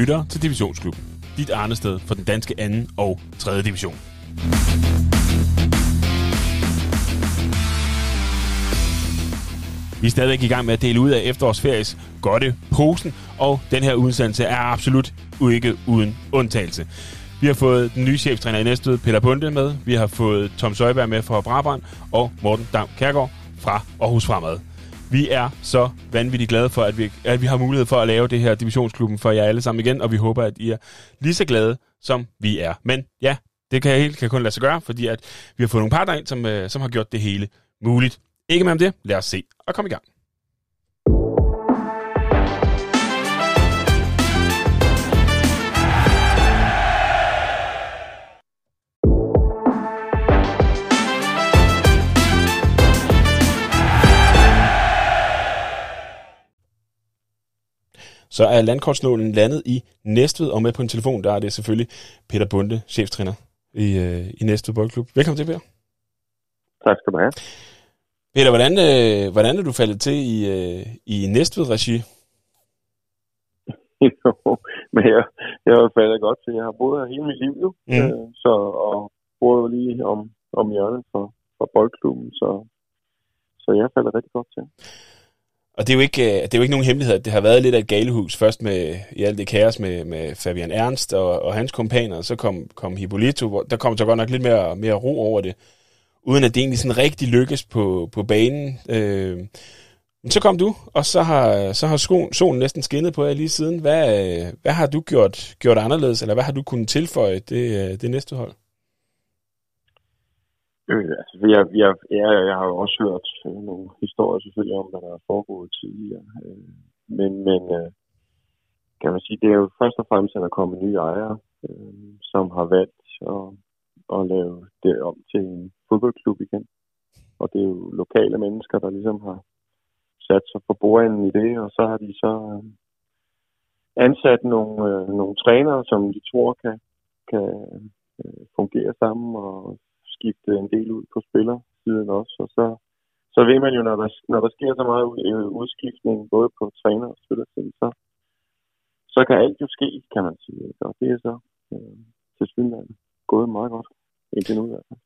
lytter til Divisionsklubben. Dit arnested for den danske anden og tredje division. Vi er stadigvæk i gang med at dele ud af efterårsferie's godte posen, og den her udsendelse er absolut ikke uden undtagelse. Vi har fået den nye cheftræner i Næstved, Peter Bunde, med. Vi har fået Tom Søjberg med fra Brabrand, og Morten Dam Kærgaard fra Aarhus Fremad. Vi er så vanvittigt glade for, at vi, at vi har mulighed for at lave det her divisionsklubben for jer alle sammen igen, og vi håber, at I er lige så glade, som vi er. Men ja, det kan, jeg helt, kan kun lade sig gøre, fordi at vi har fået nogle parter ind, som, øh, som har gjort det hele muligt. Ikke med om det. Lad os se og komme i gang. Så er landkortsnålen landet i Næstved, og med på en telefon, der er det selvfølgelig Peter Bunde, cheftræner i, øh, i Næstved Boldklub. Velkommen til, Peter. Tak skal du have. Peter, hvordan, øh, hvordan er du faldet til i, øh, i Næstved-regi? men jeg, jeg har faldet godt til. Jeg har boet her hele mit liv nu, mm. øh, så, og boet lige om, om hjørnet for, for boldklubben, så, så jeg faldet rigtig godt til. Og det er, jo ikke, øh, det er jo ikke nogen hemmelighed, at det har været lidt af et galehus. Først med i alt det kaos med, med Fabian Ernst og, og hans kompaner, så kom, kom Hippolito, hvor der kom så godt nok lidt mere, mere ro over det, uden at det egentlig sådan rigtig lykkes på, på banen. Øh, men så kom du, og så har, så har skoen, solen næsten skinnet på jer lige siden. Hvad, øh, hvad har du gjort, gjort anderledes, eller hvad har du kunnet tilføje det, øh, det næste hold? Øh, altså, jeg, jeg, jeg, jeg har jo også hørt øh, nogle historier selvfølgelig om, hvad der er foregået tidligere. Øh, men men øh, kan man sige, det er jo først og fremmest, at der kommer nye ejere, øh, som har valgt at, at lave det om til en fodboldklub igen. Og det er jo lokale mennesker, der ligesom har sat sig på bordenden i det, og så har de så øh, ansat nogle, øh, nogle trænere, som de tror kan, kan øh, fungere sammen og skifte en del ud på spillersiden også, og så, så ved man jo, når der, når der sker så meget øh, udskiftning, både på træner og spillersiden, så, så kan alt jo ske, kan man sige. Og det er så øh, til synligheden gået meget godt indtil nu i fald.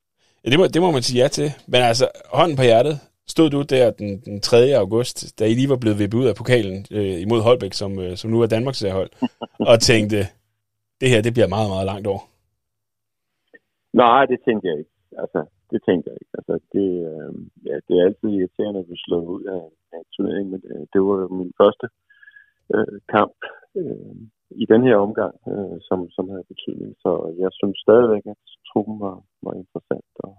Ja, det må, det må man sige ja til. Men altså, hånden på hjertet, stod du der den, den 3. august, da I lige var blevet vippet ud af pokalen øh, imod Holbæk, som, øh, som nu er Danmarks hold, og tænkte, det her, det bliver meget, meget langt over? Nej, det tænkte jeg ikke altså, det tænker jeg ikke. Altså, det, øh, ja, det er altid irriterende at blive slået ud af, af turnering, men det, øh, det var min første øh, kamp øh, i den her omgang, øh, som, som havde betydning. Så jeg synes stadigvæk, at truppen var, var interessant. Og,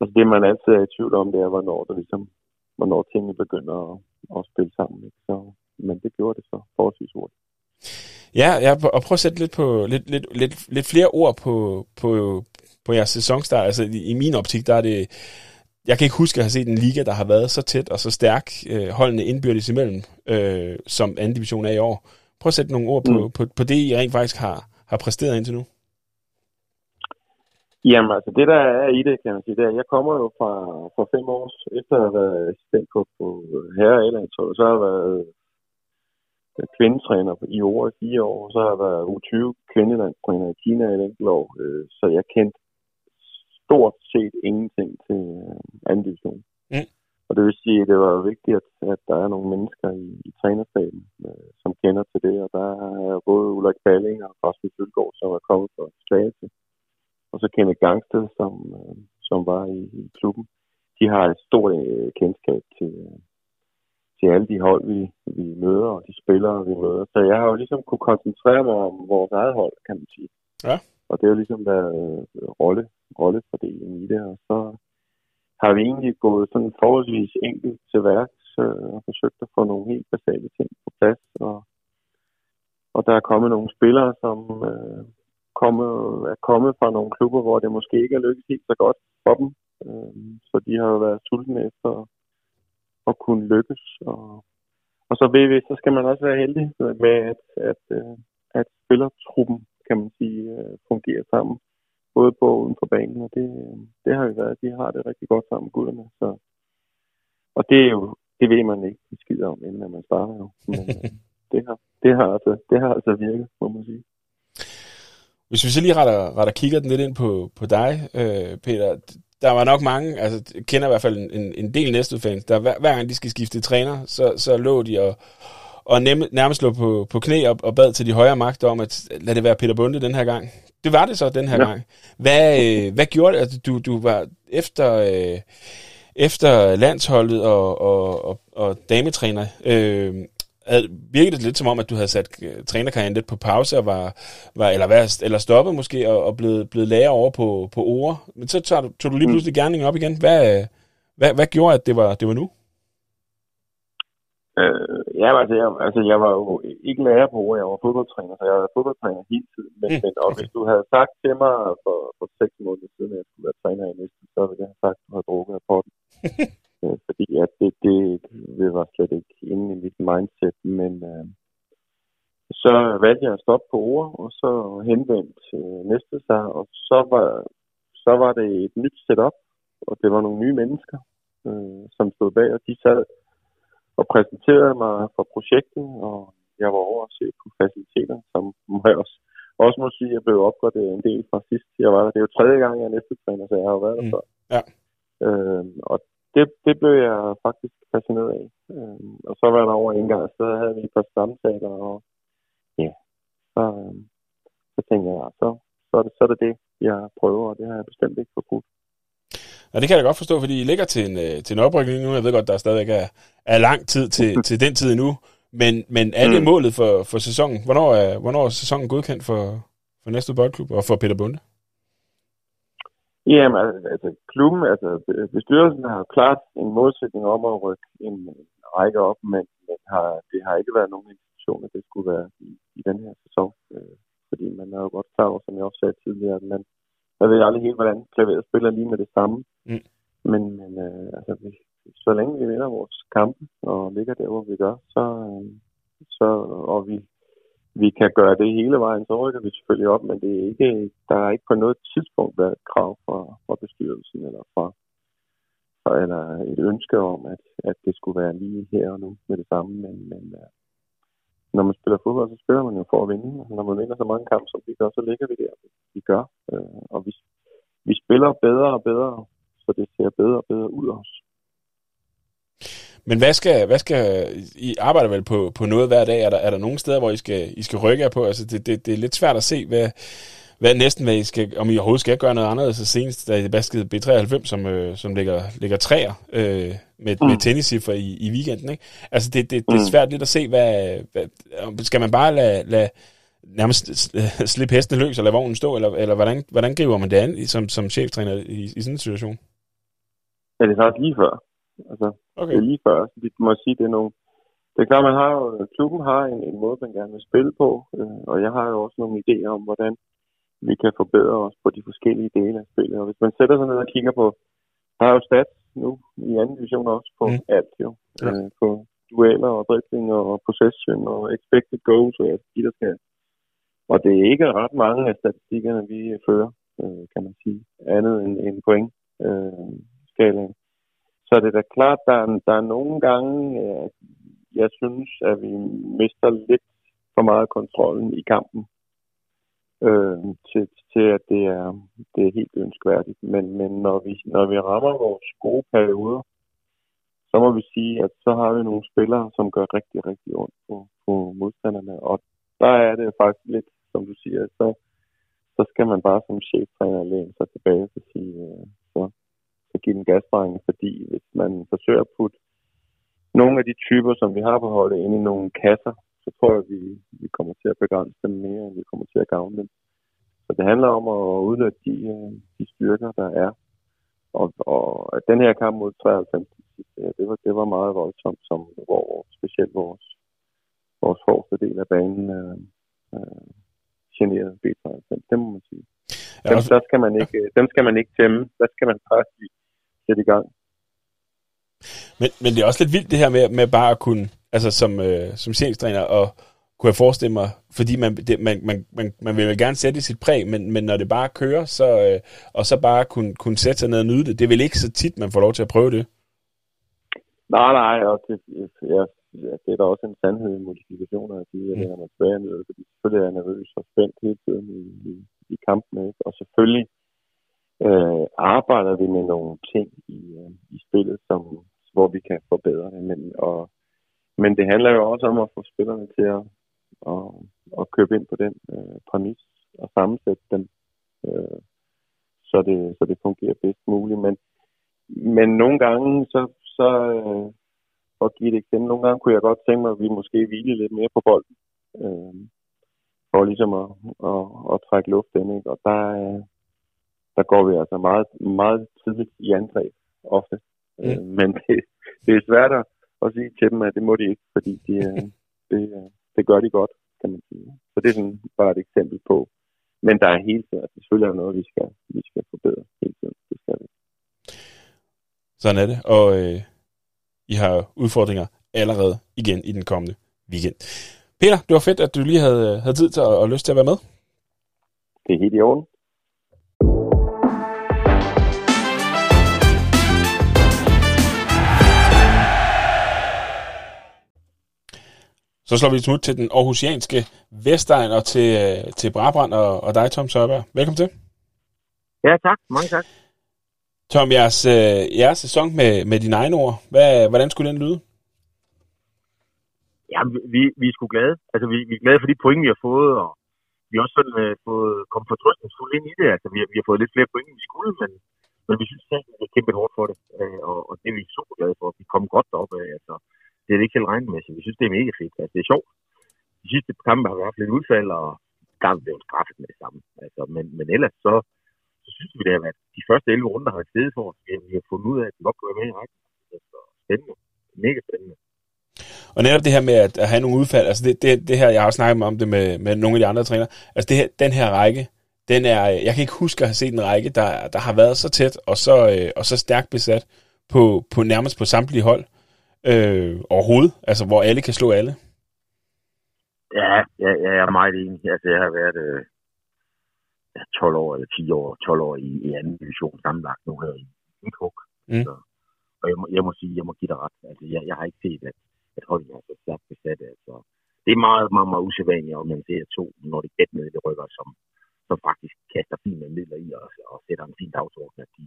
altså, det, man altid er i tvivl om, det er, hvornår, det ligesom, hvornår tingene begynder at, at spille sammen. Ikke? Så, men det gjorde det så forholdsvis hurtigt. Ja, ja, og prøv at sætte lidt, på, lidt, lidt, lidt, lidt flere ord på, på, på jeres sæsonstart. Altså i, i min optik, der er det... Jeg kan ikke huske at have set en liga, der har været så tæt og så stærk øh, holdende indbyrdes imellem, øh, som anden division er i år. Prøv at sætte nogle ord på, mm. på, på det, I rent faktisk har, har præsteret indtil nu. Jamen altså, det der er i det, kan man sige, det er, jeg kommer jo fra, fra fem år efter at have været assistent på, på herre eller så har jeg været kvindetræner i år i fire år, så har jeg været U20 kvindelandstræner i Kina i et enkelt år, øh, så jeg kendte stort set ingenting til øh, anden division. Mm. Og det vil sige, at det var vigtigt, at, at der er nogle mennesker i, i trænerstaben, øh, som kender til det. Og der er både Ulrik Balling og Rasmus Ølgaard, som er kommet fra Slagelse. Og så Kenneth Gangsted, som, øh, som var i, i klubben. De har et stort øh, kendskab til, øh, til alle de hold, vi, vi møder, og de spillere, vi møder. Så jeg har jo ligesom kunne koncentrere mig om vores eget hold, kan man sige. Ja. Og det har ligesom været øh, rolle, rollefordelingen i det, og så har vi egentlig gået sådan forholdsvis enkelt til værks øh, og forsøgt at få nogle helt basale ting på plads. Og, og der er kommet nogle spillere, som øh, komme, er kommet fra nogle klubber, hvor det måske ikke er lykkedes helt så godt for dem. Øh, så de har jo været sultne efter at kunne lykkes. Og, og så ved vi, så skal man også være heldig med, at, at, øh, at spillertruppen, kan man sige, øh, fungerer sammen. Både på og uden for banen, og det, det har jo været, de har det rigtig godt sammen, gutterne. Så, og det er jo, det ved man ikke skidt om, inden man starter jo. Men, det har, det har, altså, det har altså virket, må man sige. Hvis vi så lige retter, retter kigger den lidt ind på, på dig, øh, Peter. Der var nok mange, altså kender i hvert fald en, en del næste fans, der hver, hver gang de skal skifte træner, så, så lå de og, og nem, nærmest lå på, på knæ og, og bad til de højere magter om, at lad det være Peter Bunde den her gang. Det var det så den her ja. gang. Hvad, øh, hvad gjorde det? Altså, du, du var efter, øh, efter landsholdet og, og, og, og dametræner, øh, virkede det lidt som om, at du havde sat øh, trænerkarrieren lidt på pause, og var, var, eller, hvad, eller stoppet måske, og, og blevet, blevet lærer over på, på ord. Men så tog, tog du lige mm. pludselig gerningen op igen. Hvad, hvad, hvad gjorde, at det var, det var nu? Øh, ja, altså jeg, altså jeg var jo ikke lærer på jeg var fodboldtræner, så jeg var fodboldtræner hele tiden. Men, mm. men og hvis du havde sagt til mig for, for seks måneder siden, at jeg skulle være træner i næste, så ville jeg have sagt, at du har drukket af potten. Øh, fordi at det, det, det var slet ikke inde i mit mindset, men øh, så valgte jeg at stoppe på ord, og så henvendte øh, næste sig, og så var, så var det et nyt setup, og det var nogle nye mennesker, øh, som stod bag, og de sad og præsenterede mig for projektet, og jeg var over at se på faciliteter, som må jeg også, også må sige, at jeg blev opgraderet en del fra sidst jeg var der. Det er jo tredje gang, jeg er næste træner, så jeg har jo været der mm. før. Ja. Øh, og det, det blev jeg faktisk fascineret af. Øh, og så var der over en gang, så havde vi et par samtaler, og ja, så, øh, så tænkte jeg, så, så, er det, så er det det, jeg prøver, og det har jeg bestemt ikke forbudt. Og det kan jeg da godt forstå, fordi I ligger til en, øh, til en oprykning nu. Jeg ved godt, der stadigvæk er, er lang tid til, til den tid endnu. Men, men er det mm. målet for, for sæsonen? Hvornår er, hvornår er sæsonen godkendt for, for næste boldklub og for Peter Bunde? Jamen, altså, altså klubben, altså bestyrelsen har klart en målsætning om at rykke en række op, men, men har, det har ikke været nogen institution, at det skulle være i, i den her sæson. Øh, fordi man er jo godt klar over, som jeg også sagde tidligere, at man, jeg ved aldrig helt, hvordan klaveret spiller lige med det samme. Mm. Men, men øh, altså, vi, så længe vi vinder vores kampe og ligger der, hvor vi gør, så, øh, så og vi, vi kan gøre det hele vejen, så rykker vi selvfølgelig op, men det er ikke, der er ikke på noget tidspunkt været et krav fra, fra bestyrelsen eller fra, eller et ønske om, at, at det skulle være lige her og nu med det samme. Men, men øh, når man spiller fodbold, så spiller man jo for at vinde. Når man vinder så mange kampe, som vi gør, så ligger vi der, vi gør. Øh, og vi, vi spiller bedre og bedre, så det ser bedre og bedre ud også. Men hvad skal, hvad skal I arbejder vel på, på noget hver dag? Er der, er der nogle steder, hvor I skal, I skal rykke jer på? Altså det, det, det er lidt svært at se, hvad, hvad næsten, hvad I skal, om I overhovedet skal gøre noget andet. Så senest, da I baskede B93, som, øh, som ligger, ligger træer øh, med, mm. med tennisciffer i, i weekenden. Ikke? Altså det, det, det er mm. svært lidt at se, hvad, hvad skal man bare lade, lade nærmest slippe hesten løs og lade vognen stå, eller, eller hvordan, hvordan griber man det an som, som cheftræner i, i sådan en situation? Ja, det er faktisk lige før. Altså, okay. det er lige før. Vi må sige, det er nogle... Det er klart, man har jo, klubben har en, en måde, man gerne vil spille på, øh, og jeg har jo også nogle idéer om, hvordan vi kan forbedre os på de forskellige dele af spillet. Og hvis man sætter sig ned og kigger på, der er jo stats nu i anden division også på mm. alt jo. Ja. Øh, på dueller og dribling og possession og expected goals og de der skal. Og det er ikke ret mange af statistikkerne, vi fører, øh, kan man sige, andet end en point øh, skalaen. Så det er da klart, der er, der er nogle gange, øh, jeg synes, at vi mister lidt for meget kontrollen i kampen øh, til, til, at det er, det er helt ønskværdigt. Men, men når, vi, når vi rammer vores gode perioder, så må vi sige, at så har vi nogle spillere, som gør rigtig, rigtig ondt på, på modstanderne. Og der er det faktisk lidt, som du siger, så, så skal man bare som cheftræner læne sig tilbage og sige, øh, så, så give den gasdreng, fordi hvis man forsøger at putte nogle af de typer, som vi har på holdet, ind i nogle kasser, så tror jeg, at vi, vi kommer til at begrænse dem mere, end vi kommer til at gavne dem. Så det handler om at udnytte de, øh, de styrker, der er. Og, og den her kamp mod 93, det var, det var meget voldsomt, som, hvor specielt vores, vores forreste del af banen øh, øh, generede B93. Det må man sige. Dem, også... der skal man ikke, dem skal man ikke tæmme. Der skal man bare sætte i gang. Men, men det er også lidt vildt det her med, med bare at kunne altså som, øh, som chefstræner, og kunne jeg forestille mig, fordi man, det, man, man, man, man vil jo gerne sætte sit præg, men, men når det bare kører, så, øh, og så bare kunne, kunne sætte sig ned og nyde det, det er vel ikke så tit, man får lov til at prøve det? Nej, nej, og det, at det er der også en sandhed i modifikationer at at når man tilbage ned, fordi selvfølgelig er jeg nervøs og spændt hele tiden i, i, i kampene, ikke? og selvfølgelig øh, arbejder vi med nogle ting i, øh, i spillet, som, hvor vi kan forbedre det, men, og, men det handler jo også om at få spillerne til at, at, at købe ind på den øh, præmis og sammensætte dem, øh, så, det, så det fungerer bedst muligt. Men, men nogle gange, så, så øh, for at give et eksempel, nogle gange kunne jeg godt tænke mig, at vi måske hvile lidt mere på bolden, øh, for ligesom at, at, at trække luft ind. Ikke? Og der, øh, der går vi altså meget, meget tidligt i angreb ofte. Mm. Øh, men det, det er svært at, at sige til dem, at det må de ikke, fordi de, øh, det, det gør de godt, kan man sige. Så det er sådan bare et eksempel på. Men der er hele tiden, altså selvfølgelig er noget, vi skal, vi skal forbedre hele tiden. Det skal vi. Sådan er det, og øh, I har udfordringer allerede igen i den kommende weekend. Peter, det var fedt, at du lige havde, havde tid til at, og lyst til at være med. Det er helt i orden. Så slår vi et smut til den aarhusianske Vestegn og til, øh, til Brabrand og, og dig, Tom Sørberg. Velkommen til. Ja, tak. Mange tak. Tom, jeres, øh, jeres sæson med, med dine egne ord, hvad, hvordan skulle den lyde? Ja, vi, vi er sgu glade. Altså, vi, vi er glade for de point, vi har fået, og vi har også sådan, uh, fået kommet fortrystningsfuldt ind i det. Altså, vi, vi har fået lidt flere point, end vi skulle, men, men vi synes at vi har kæmpet hårdt for det, uh, og, og det er vi super glade for. Vi kom godt op af. Altså, det er det ikke helt regnmæssigt. Vi synes, det er mega fedt. Altså, det er sjovt. De sidste kampe har vi haft lidt udfald, og der er blevet straffet med det samme. Altså, men, men ellers så, så synes vi, det har været de første 11 runder har været stedet for os. Vi har fundet ud af, at vi godt kunne være med i rækken. Altså, spændende. Mega spændende. Og netop det her med at, at have nogle udfald, altså det, det, det her, jeg har snakket om det med, med nogle af de andre trænere, altså det her, den her række, den er, jeg kan ikke huske at have set en række, der, der har været så tæt og så, øh, og så stærkt besat på, på nærmest på samtlige hold øh, overhovedet, altså hvor alle kan slå alle. Ja, ja, ja jeg er meget enig. Altså, jeg har været øh, 12 år eller 10 år, 12 år i, i anden division sammenlagt nu her i Midthug. Mm. Så, og jeg må, jeg må sige, jeg må give dig ret. Altså, jeg, jeg har ikke set, at, at holdet er så stærkt besat. Altså, det er meget, meget, meget usædvanligt, om man ser to, når det er ned, det rykker, som, som faktisk kaster fine midler i os og sætter en fin dagsorden, at de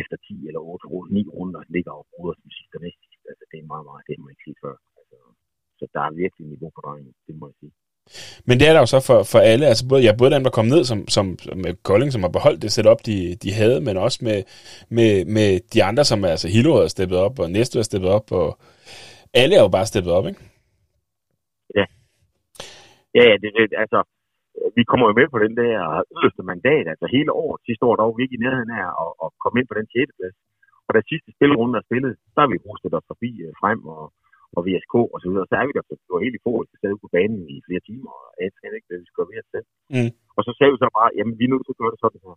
efter 10 eller 8 runder, 9 runder ligger og bruger som sidste næste. Altså, det er meget, meget, det må jeg ikke sige før. Altså, så der er virkelig niveau på drengen, det må jeg sige. Men det er der jo så for, for alle, altså både, ja, både dem, der kom ned som, som, med Kolding, som har beholdt det setup, de, de havde, men også med, med, med de andre, som er, altså Hilo har steppet op, og Næste har steppet op, og alle er jo bare steppet op, ikke? Ja. Ja, ja det, det, altså, vi kommer jo med på den der yderste mandat, altså hele året. Sidste år, der var vi ikke i nærheden af at, at komme ind på den 6. plads. Og da sidste spilrunde er spillet, så har vi rustet os forbi øh, frem og, og VSK og så videre. Så er vi der på helt i forhold til på banen i flere timer, og jeg tænker ikke, hvad vi gøre ved selv. Mm. Og så sagde vi så bare, jamen vi er nødt til at gøre det sådan her.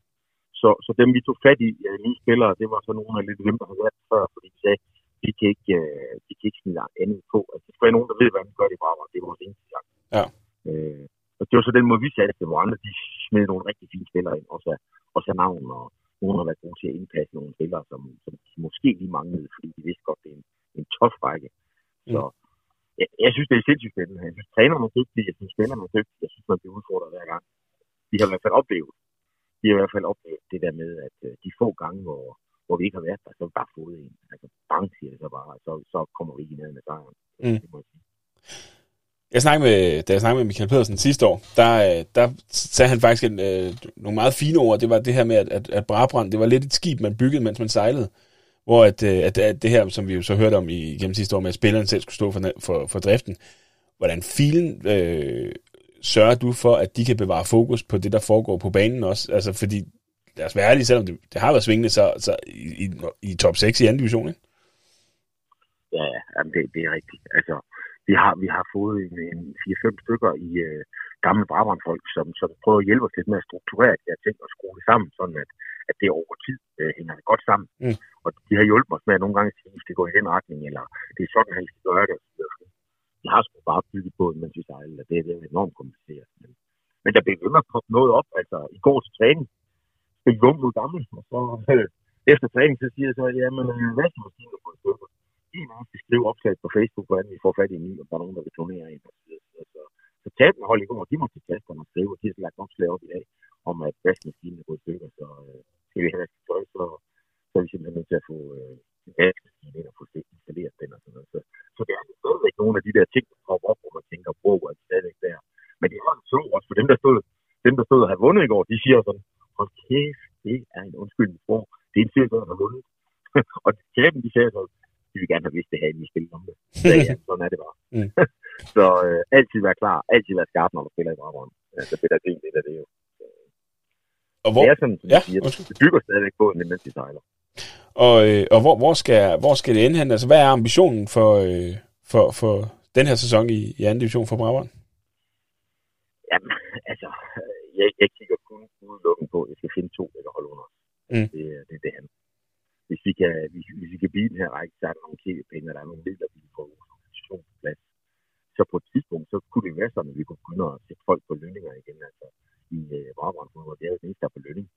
Så, så dem, vi tog fat i, ja, nye spillere, det var så nogle af lidt dem, der havde været før, fordi vi sagde, vi kan ikke, uh, vi kan ikke smide andet på. Altså, det skal være nogen, der ved, hvad man gør det bare, det er vores eneste gang. Ja. Øh, og det var så den måde, vi satte det, hvor andre de smed nogle rigtig fine spillere ind, også, også navn, og nogen har været gode til at indpasse nogle spillere, som, som måske lige manglede, fordi de vidste godt, det er en, en tof række. Mm. Så jeg, jeg, synes, det er sindssygt spændende. Jeg synes, trænerne er dygtige, jeg synes, spillerne er dygtige, jeg synes, man bliver udfordret hver gang. De har i hvert fald oplevet, de har i hvert fald oplevet det der med, at øh, de få gange, hvor, hvor vi ikke har været der, så har vi bare fået en. Altså, bang siger det så bare, så, så kommer vi ikke ned med sejren. Mm. Det må jeg sige. Jeg snakkede med, da jeg snakkede med Michael Pedersen sidste år, der, øh, der sagde han faktisk en, øh, nogle meget fine ord. Det var det her med, at, at, at Brabrand, det var lidt et skib, man byggede, mens man sejlede. Hvor at, øh, at, at det her, som vi jo så hørte om i, gennem sidste år, med at spilleren selv skulle stå for, for, for driften. Hvordan filen øh, sørger du for, at de kan bevare fokus på det, der foregår på banen også? Altså, fordi, lad os være ærlige, selvom det, det har været svingende, så, så i, i, i top 6 i anden division, ikke? Ja, jamen det, det er rigtigt. Altså, vi har, vi har fået en, en 4-5 stykker i øh, gamle Brabant-folk, som, som prøver at hjælpe os lidt med at strukturere de her ting og skrue det sammen, sådan at, at det over tid øh, hænger det godt sammen. Mm. Og de har hjulpet os med at nogle gange sige, at vi skal gå i den retning, eller det er sådan, at vi skal gøre det. De har sgu bare bygget på, mens vi sejler, det, det er enormt kompliceret. Men, men der bliver ved med at poppe noget op. Altså, i går til træning, spille rum nu gammel, og så øh, efter træning, så siger jeg så, jamen, øh, vaskemaskinen er på et stykke en af os skrive opslag på Facebook, hvordan vi får fat i en ny, og der er nogen, der vil turnere en. Så, så, så, så den hold i går, de måtte til kasterne og skrive, og de har lagt opslag op i dag, om at vaskemaskinen er gået i stykker, så øh, skal vi have tøj, så, så er vi simpelthen nødt til at få øh, en vaskemaskine ind og få installeret den og sådan noget. Så, så det er stadigvæk nogle af de der ting, der kommer op, hvor man tænker, wow, er det stadigvæk der. Men det er også så også for dem, der stod, dem, der stod og havde vundet i går, de siger sådan, hold kæft, det er en undskyldning for, det er en ferie, der har vundet. og kæben, de sagde så, de vil gerne have vidst det her, inden vi spiller om det. Så ja, sådan er det bare. Mm. så øh, altid være klar, altid være skarp, når du spiller i Brabrand. Ja, så bliver der grin lidt af det jo. Og hvor, det er sådan, som ja, siger, det bygger stadigvæk på, mens de sejler. Og, øh, og hvor, hvor, skal, hvor skal det ende hen? Altså, hvad er ambitionen for, øh, for, for den her sæson i, i anden division for Brabrand? Jamen, altså, jeg, jeg kigger kun udelukkende på, at jeg skal finde to, eller holde under. Mm. Det, det er det, han. Hvis vi kan, hvis, hvis vi kan blive den her række, så er der nogle tv-penge, og der er nogle midler, vi får position på plads. Så på et tidspunkt, så kunne det være sådan, at vi kunne begynde at sætte folk på lønninger igen. Altså, i øh, Brabrand, det er jo det eneste, der er på lønning.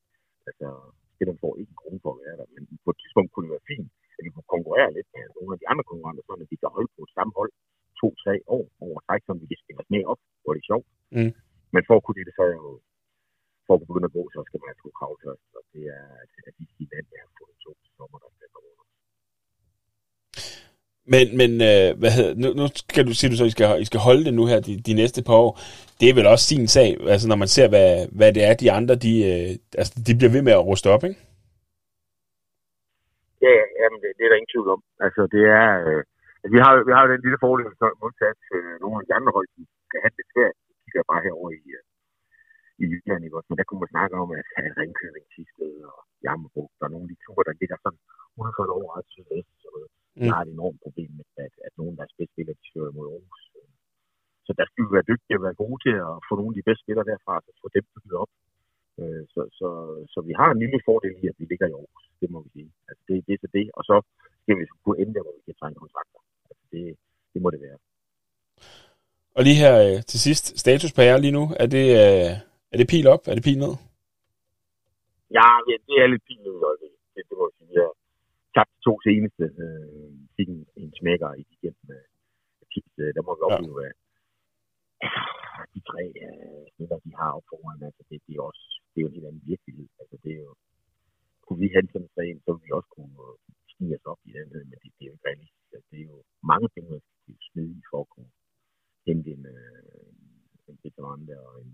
Altså, spilleren får ikke en krone for at være der, men på et tidspunkt kunne det være fint, at vi kunne konkurrere lidt med nogle af de andre konkurrenter, sådan at vi kan holde på et samme hold to-tre år over træk, så vi kan spille os med op, hvor det er sjovt. Mm. Men for at kunne det, så for at begynde at gå, så skal man have to krav først, og det er, at de sige land, jeg har fået to sommer, der skal komme under. Men, men øh, hvad hedder, nu, nu skal du sige, du så, I skal, I skal holde det nu her de, de næste par år. Det er vel også sin sag, altså når man ser, hvad, hvad det er, de andre, de, øh, altså, de bliver ved med at ruste op, ikke? Ja, ja det, det er der ingen tvivl om. Altså, det er... Øh, altså, vi, har, vi har jo den lille fordel, så modsat øh, nogle af de andre hold, de kan have det svært. De kigger bare herover i, øh, i Jylland, ikke også? Men der kunne man snakke om, at have Ringkøbing, Tisted og Jammerbrug, der er nogle af de ture, der ligger sådan uden for et år altså, og mm. har et enormt problem med, at, at nogle af deres bedste spillere, de søger mod Aarhus. Så der skal vi være dygtige og være gode til at få nogle af de bedste spillere derfra, og få dem bygget op. Øh, så, så, så vi har en lille fordel i, at vi ligger i Aarhus, det må vi sige. Altså det, det er så det, og så skal vi kunne ende hvor vi kan tegne kontrakter. Altså det, det må det være. Og lige her øh, til sidst, status på jer lige nu, er det, øh, er det pil op? Er det pil ned? Ja, ja det er lidt pil ned det, det, det må jeg sige. Vi har tabt to seneste. Øh, fik en, en smækker i weekenden med tips. Øh, der må vi opleve, ja. at de tre øh, spillere, de har op foran, altså det, det, er også, det er jo en helt anden virkelighed. Altså det er jo, kunne vi hente sådan en så ville vi også kunne stige os op i den, men det, det er jo ikke realistisk. Altså, det er jo mange ting, der skal smide i for at kunne hente en, øh, en veteran der og en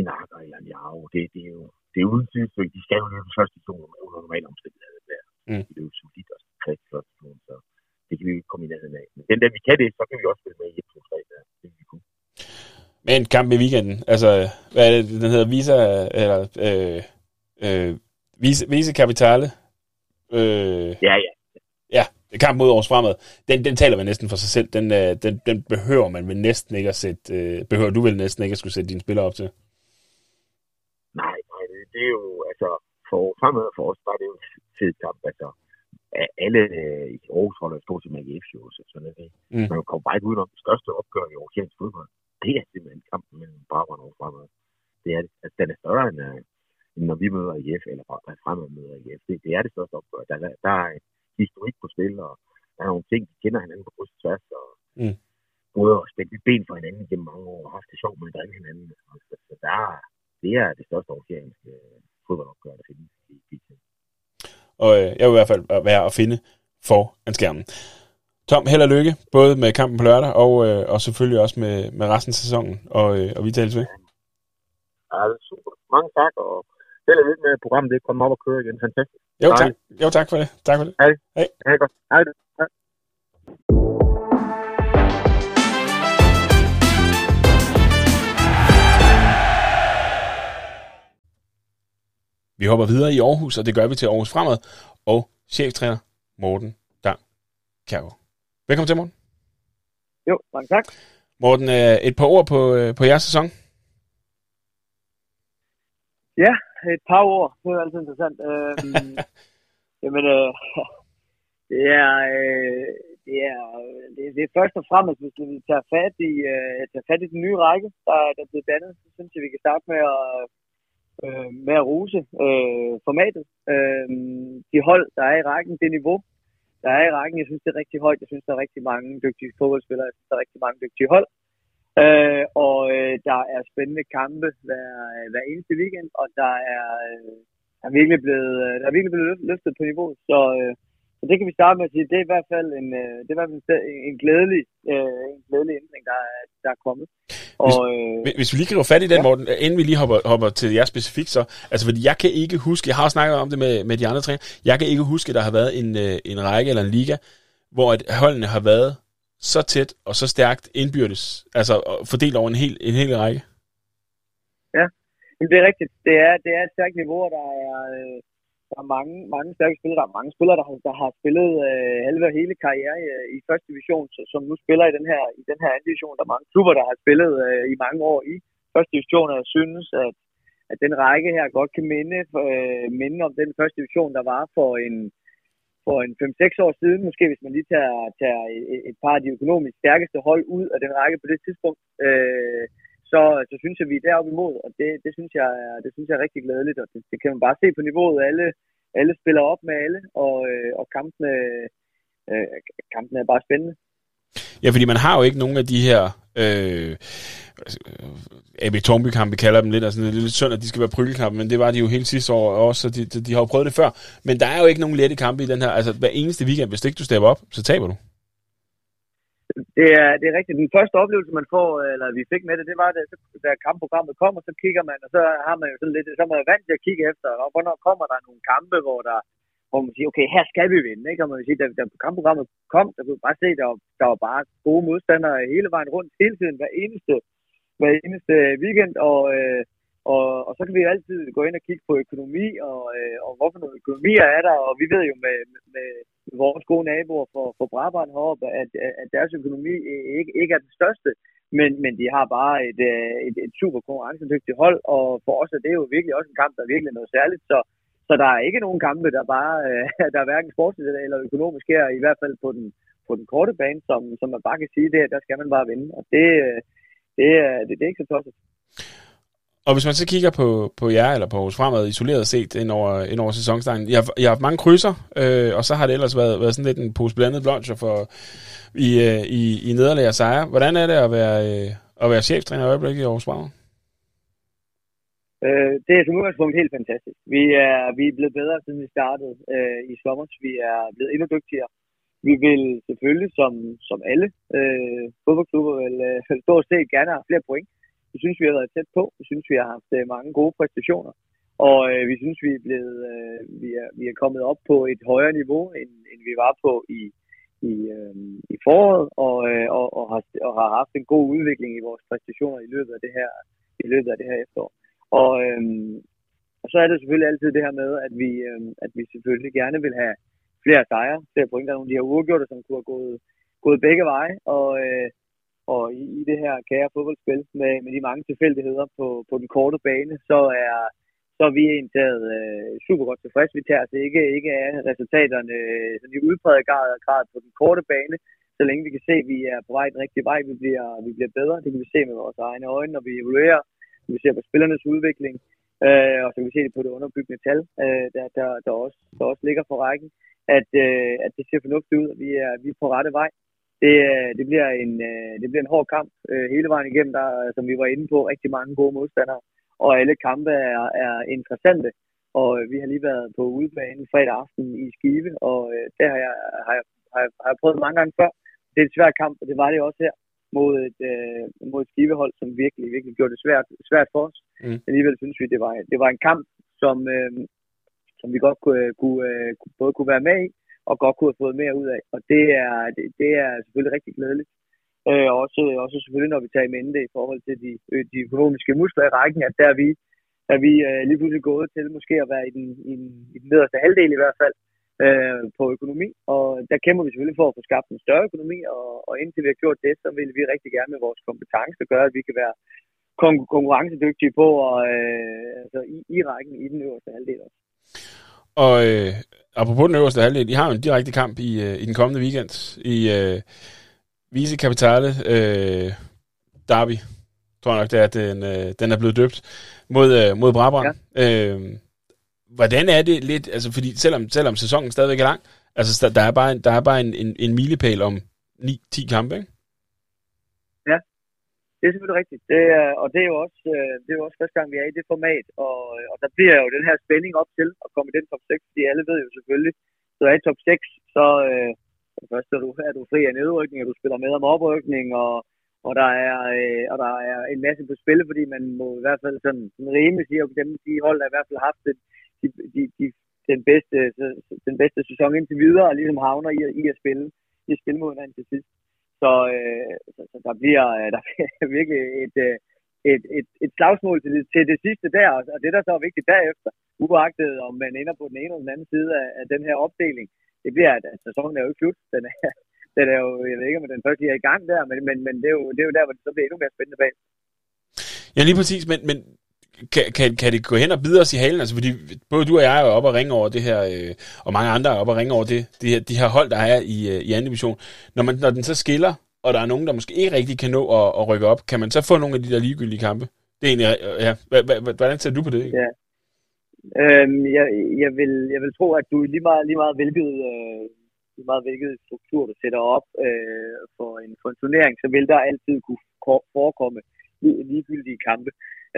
en Akker eller en Jarro. Det, det, er jo det er uden tvivl, de skal jo løbe første division under normale omstændigheder. Der. Mm. Det er jo solidt og kreds første division, så det kan vi ikke komme i nærheden af. Men den der, vi kan det, så kan vi også spille med i 1, 2, 3, der. Det vi kunne. Men kamp i weekenden, altså, hvad er det, den hedder Visa, eller, øh, øh, Visa, Visa Capitale? Øh, ja, ja. Ja, kamp mod års fremad. Den, den taler man næsten for sig selv. Den, øh, den, den behøver man vel næsten ikke at sætte, øh, behøver du vel næsten ikke at skulle sætte dine spillere op til? Nej, nej, det, det er jo, altså, for fremad for os, var det jo en fed kamp. Altså, alle øh, i Aarhus holder stort set med AGF jo, så sådan er det. Mm. Man kommer bare ikke ud om det største opgør i Aarhusiansk fodbold. Det er simpelthen kampen mellem Brabrand og fremad. Det er, altså, den er større end, uh, end når vi møder AGF, eller fremad møder AGF. Det, det er det største opgør. Der, der, der er historik på spil, og der er nogle ting, de kender hinanden på kryds og tværs, og mm. både at spænde ben for hinanden gennem mange år, og haft det sjovt med at drille hinanden. Altså, så der, det er det største aarhusianske fodboldopgør, der findes i PT. Og øh, jeg vil i hvert fald være at finde for en skærmen. Tom, held og lykke, både med kampen på lørdag, og, øh, og selvfølgelig også med, med resten af sæsonen, og, øh, og vi tales ved. Ja, det er super. Mange tak, og held og lykke med programmet, det kommer op og køre igen. Fantastisk. Jo, tak. Jo, tak for det. Tak for det. Hej. Hej. Hej. Hej. Hej. Vi hopper videre i Aarhus, og det gør vi til Aarhus Fremad, og cheftræner Morten Dang Kjærgaard. Velkommen til, Morten. Jo, mange tak. Morten, øh, et par ord på, øh, på jeres sæson. Ja, et par ord. Det er altid interessant. Øhm, jamen, øh, det er, øh, det er, det, det er først og fremmest, hvis vi tager fat i, øh, tager fat i den nye række, der, der er blevet dannet, så synes jeg, vi kan starte med at, øh, med at rose øh, formatet. Øh, de hold, der er i rækken, det niveau, der er i rækken. Jeg synes, det er rigtig højt. Jeg synes, der er rigtig mange dygtige fodboldspillere. Jeg synes, der er rigtig mange dygtige hold. Øh, og øh, der er spændende kampe hver, øh, hver eneste weekend, og der er, øh, øh der er virkelig blevet, der er virkelig blevet løftet på niveau. Så, øh, så det kan vi starte med at sige, det er i hvert fald en, øh, det er i hvert fald en glædelig, øh, en glædelig ændring, der er, der er kommet. Og, øh, hvis, hvis vi lige kan gå fat i den, ja. Morten, inden vi lige hopper, hopper til jer specifikt, så, altså fordi jeg kan ikke huske, jeg har snakket om det med, med de andre træner, jeg kan ikke huske, at der har været en, øh, en række eller en liga, hvor at holdene har været så tæt og så stærkt indbyrdes, altså fordelt over en hel, en hel række. Ja, men det er rigtigt. Det er, det er et stærkt niveau, og der er, øh, der er mange, mange stærke spillere. Der er mange spillere, der har, der har spillet øh, halve og hele karriere i, øh, i første division, så, som nu spiller i den her, i den her anden division. Der er mange klubber, der har spillet øh, i mange år i første division, og jeg synes, at, at den række her godt kan minde, øh, minde om den første division, der var for en, for en 5-6 år siden, måske hvis man lige tager, tager et, et par af de økonomisk stærkeste hold ud af den række på det tidspunkt, øh, så, øh, så synes jeg, vi er deroppe imod, og det, det, synes jeg, det synes jeg er rigtig glædeligt, og det, det kan man bare se på niveauet. Alle, alle spiller op med alle, og, øh, og kampene, øh, kampene er bare spændende. Ja, fordi man har jo ikke nogen af de her øh, AB Tornby vi kalder dem lidt, altså det er lidt synd, at de skal være prykkelkampe, men det var de jo hele sidste år også, så de, de, de har jo prøvet det før. Men der er jo ikke nogen lette kampe i den her, altså hver eneste weekend, hvis ikke du stepper op, så taber du. Det er, det er rigtigt. Den første oplevelse, man får, øh, eller vi fik med det, det var, det, da kampprogrammet kommer, så kigger man, og så har man jo sådan lidt, så er man vant til at kigge efter, og hvornår kommer der nogle kampe, hvor der, hvor man siger, okay, her skal vi vinde, ikke? Og man vil sige, da, da kampprogrammet kom, der kunne bare se, der var, der var bare gode modstandere hele vejen rundt, hele tiden, hver eneste, hver eneste øh, weekend, og, øh, og, og så kan vi jo altid gå ind og kigge på økonomi, og, øh, og hvorfor nogle økonomier er der, og vi ved jo med, med, med vores gode naboer for, for Brabant heroppe, at, at deres økonomi ikke, ikke er den største, men, men de har bare et, øh, et, et super konkurrencedygtigt hold, og for os er det jo virkelig også en kamp, der er virkelig noget særligt, så, så der er ikke nogen kampe, der bare øh, der er hverken sportsligt eller økonomisk her, i hvert fald på den, på den korte bane, som, som man bare kan sige, det, der skal man bare vinde, og det, øh, det, det, det er ikke så tosset. Og hvis man så kigger på, på jer, eller på vores fremad isoleret set ind over, ind over sæsonsdagen, jeg, jeg har haft mange krydser, øh, og så har det ellers været, været sådan lidt en pose blandet bloncher for, i, øh, i, i nederlag og sejre. Hvordan er det at være, øh, at være cheftræner i øjeblikket i Aarhus Fremad? Øh, det er som udgangspunkt helt fantastisk. Vi er, vi er blevet bedre, siden vi startede øh, i sommer. Vi er blevet endnu dygtigere. Vi vil selvfølgelig, som, som alle øh, fodboldklubber, vil øh, stort set gerne have flere point. Vi synes, vi har været tæt på. Vi synes, vi har haft øh, mange gode præstationer. Og øh, vi synes, vi er, blevet, øh, vi, er, vi er kommet op på et højere niveau, end, end vi var på i, i, øh, i foråret, og, øh, og, og, har, og har haft en god udvikling i vores præstationer i løbet af det her, i løbet af det her efterår. Og, øh, og så er det selvfølgelig altid det her med, at vi, øh, at vi selvfølgelig gerne vil have flere sejre, flere point. Der er nogle af de her uafgjorte, som kunne have gået, gået begge veje. Og, øh, og i, i det her kære fodboldspil med, med de mange tilfældigheder på, på den korte bane, så er, så er vi indtaget øh, super godt tilfreds. Vi tager altså ikke, ikke af resultaterne øh, sådan i udpræget grad, grad på den korte bane, så længe vi kan se, at vi er på vej den rigtige vej, vi bliver, vi bliver bedre. Det kan vi se med vores egne øjne, når vi evaluerer vi ser på spillernes udvikling, øh, og så kan vi se det på det underbyggende tal, øh, der, der, der, også, der også ligger på rækken, at, øh, at det ser fornuftigt ud, at vi er, vi er på rette vej. Det, øh, det, bliver en, øh, det bliver en hård kamp øh, hele vejen igennem, der, som vi var inde på, rigtig mange gode modstandere, og alle kampe er, er interessante. Og vi har lige været på udebane fredag aften i Skive, og det har jeg, har, jeg, har, jeg, har jeg prøvet mange gange før. Det er et svært kamp, og det var det også her mod et, øh, mod et skivehold, som virkelig, virkelig gjorde det svært, svært for os. Mm. Alligevel synes vi, det var, det var en kamp, som, øh, som vi godt kunne, kunne, øh, både kunne være med i, og godt kunne have fået mere ud af. Og det er, det, det er selvfølgelig rigtig glædeligt. Øh, også, også selvfølgelig, når vi tager i mente i forhold til de, øh, de økonomiske muskler i rækken, at der er vi, er vi øh, lige pludselig gået til måske at være i den, i den, i den nederste halvdel i hvert fald, øh, på økonomi, og der kæmper vi selvfølgelig for at få skabt en større økonomi, og, og indtil vi har gjort det, så vil vi rigtig gerne med vores kompetence gøre, at vi kan være konkurrencedygtige på og, øh, altså i, i rækken i den øverste halvdel også. Og øh, apropos den øverste halvdel, I har jo en direkte kamp i, øh, i den kommende weekend i øh, Vise Capitale øh, Derby, tror jeg nok, det er, at den, øh, den er blevet døbt, mod, øh, mod Brabant. Ja. Øh, hvordan er det lidt, altså fordi selvom, selvom sæsonen stadigvæk er lang, altså der er bare, der er bare en, en, en milepæl om 9-10 kampe, ikke? Det er selvfølgelig rigtigt. Det er, og det er, jo også, øh, det er jo også første gang, vi er i det format, og, og der bliver jo den her spænding op til at komme i den top 6, fordi alle ved jo selvfølgelig, så er i top 6, så øh, først er du, er du fri af nedrykning, og du spiller med om oprykning, og, og, der er, øh, og der er en masse på spil, fordi man må i hvert fald sådan, sådan rimelig sige, at dem, de hold, der i hvert fald har haft det, de, de, de, den, bedste, den bedste sæson indtil videre, og ligesom havner i, i at spille, i at spille mod hinanden til sidst. Så, øh, så, så der, bliver, øh, der bliver virkelig et, øh, et, et, et slagsmål til det, til det sidste der, og det der så er vigtigt derefter, uagtet om man ender på den ene eller den anden side af, af den her opdeling, det bliver, at sæsonen er jo ikke slut. Den er, den er jo, jeg ved ikke, om den første er i gang der, men, men, men det, er jo, det er jo der, hvor det så bliver endnu mere spændende bag. Ja, lige præcis, men, men kan, kan, kan det gå hen og bide os i halen? Altså, fordi både du og jeg er oppe og ringe over det her, øh, og mange andre er oppe og ringe over det, det her, de her hold, der er i, øh, i anden division. Når, man, når den så skiller, og der er nogen, der måske ikke rigtig kan nå at, at rykke op, kan man så få nogle af de der ligegyldige kampe? Det er egentlig, øh, ja. Hvordan ser du på det? Ikke? Ja. Øhm, jeg, jeg, vil, jeg vil tro, at du lige meget, lige meget hvilket, øh, lige meget hvilket struktur, du sætter op øh, for, en, for en turnering, så vil der altid kunne forekomme ligegyldige kampe.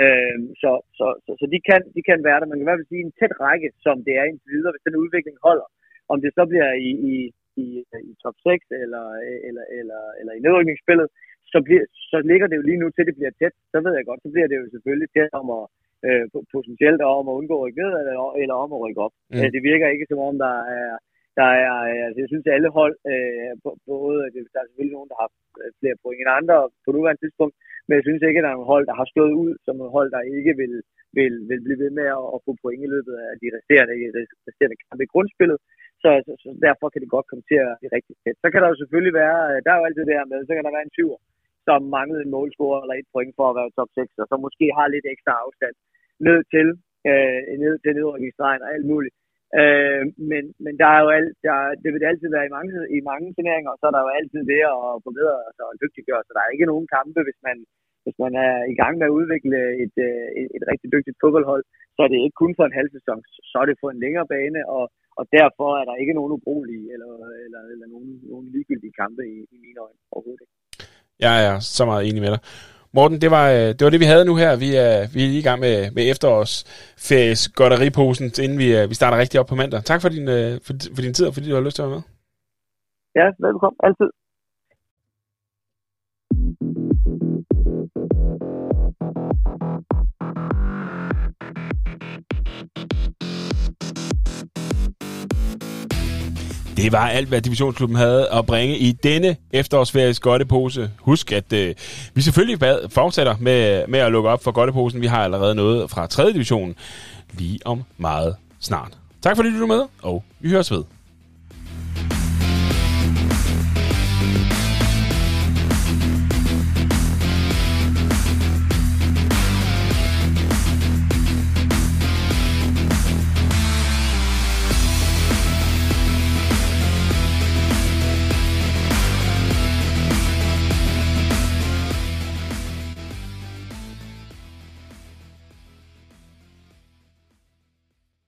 Øh, så så, så, så de, kan, de kan være der. Man kan i hvert fald sige en tæt række, som det er indtil videre, hvis den udvikling holder. Om det så bliver i, i, i, i top 6 eller, eller, eller, eller i nedrykningsspillet, så, bliver, så ligger det jo lige nu til, det bliver tæt. Så ved jeg godt, så bliver det jo selvfølgelig tæt om at, øh, potentielt om at undgå at rykke ned eller, eller om at rykke op. Mm. Øh, det virker ikke som om, der er, der er altså jeg synes, at alle hold, øh, både, der er selvfølgelig nogen, der har flere point end andre på nuværende tidspunkt, men jeg synes ikke, at der er nogle hold, der har stået ud som nogle hold, der ikke vil, vil, vil blive ved med at, at få point i løbet af de resterende, resterende kampe i grundspillet. Så, så, så, derfor kan det godt komme til at blive rigtig tæt. Så kan der jo selvfølgelig være, øh, der er jo altid det her med, så kan der være en 20 som manglede en målscorer eller et point for at være top 6, og så måske har lidt ekstra afstand ned til, øh, ned til nedrykningsstregen og alt muligt. Øh, men, men der er jo alt, der, det vil det altid være i mange, i mange turneringer, og så er der jo altid det at forbedre sig og dygtiggøre, så der er ikke nogen kampe, hvis man, hvis man er i gang med at udvikle et, øh, et, et rigtig dygtigt fodboldhold, så er det ikke kun for en halv sæson, så er det for en længere bane, og, og derfor er der ikke nogen ubrugelige eller, eller, eller nogen, nogen ligegyldige kampe i, i mine øjne overhovedet ikke. Jeg er så meget enig med dig. Morten, det var, øh, det var det, vi havde nu her. Vi er, vi er lige i gang med, med efterårsfæs godteriposen, inden vi, øh, vi starter rigtig op på mandag. Tak for din, øh, for, for din tid, og fordi du har lyst til at være med. Ja, velkommen. Altid. Det var alt, hvad Divisionsklubben havde at bringe i denne efterårsferiens godtepose. Husk, at øh, vi selvfølgelig bad, fortsætter med, med at lukke op for godteposen. Vi har allerede noget fra 3. division lige om meget snart. Tak fordi du er med, og vi høres ved.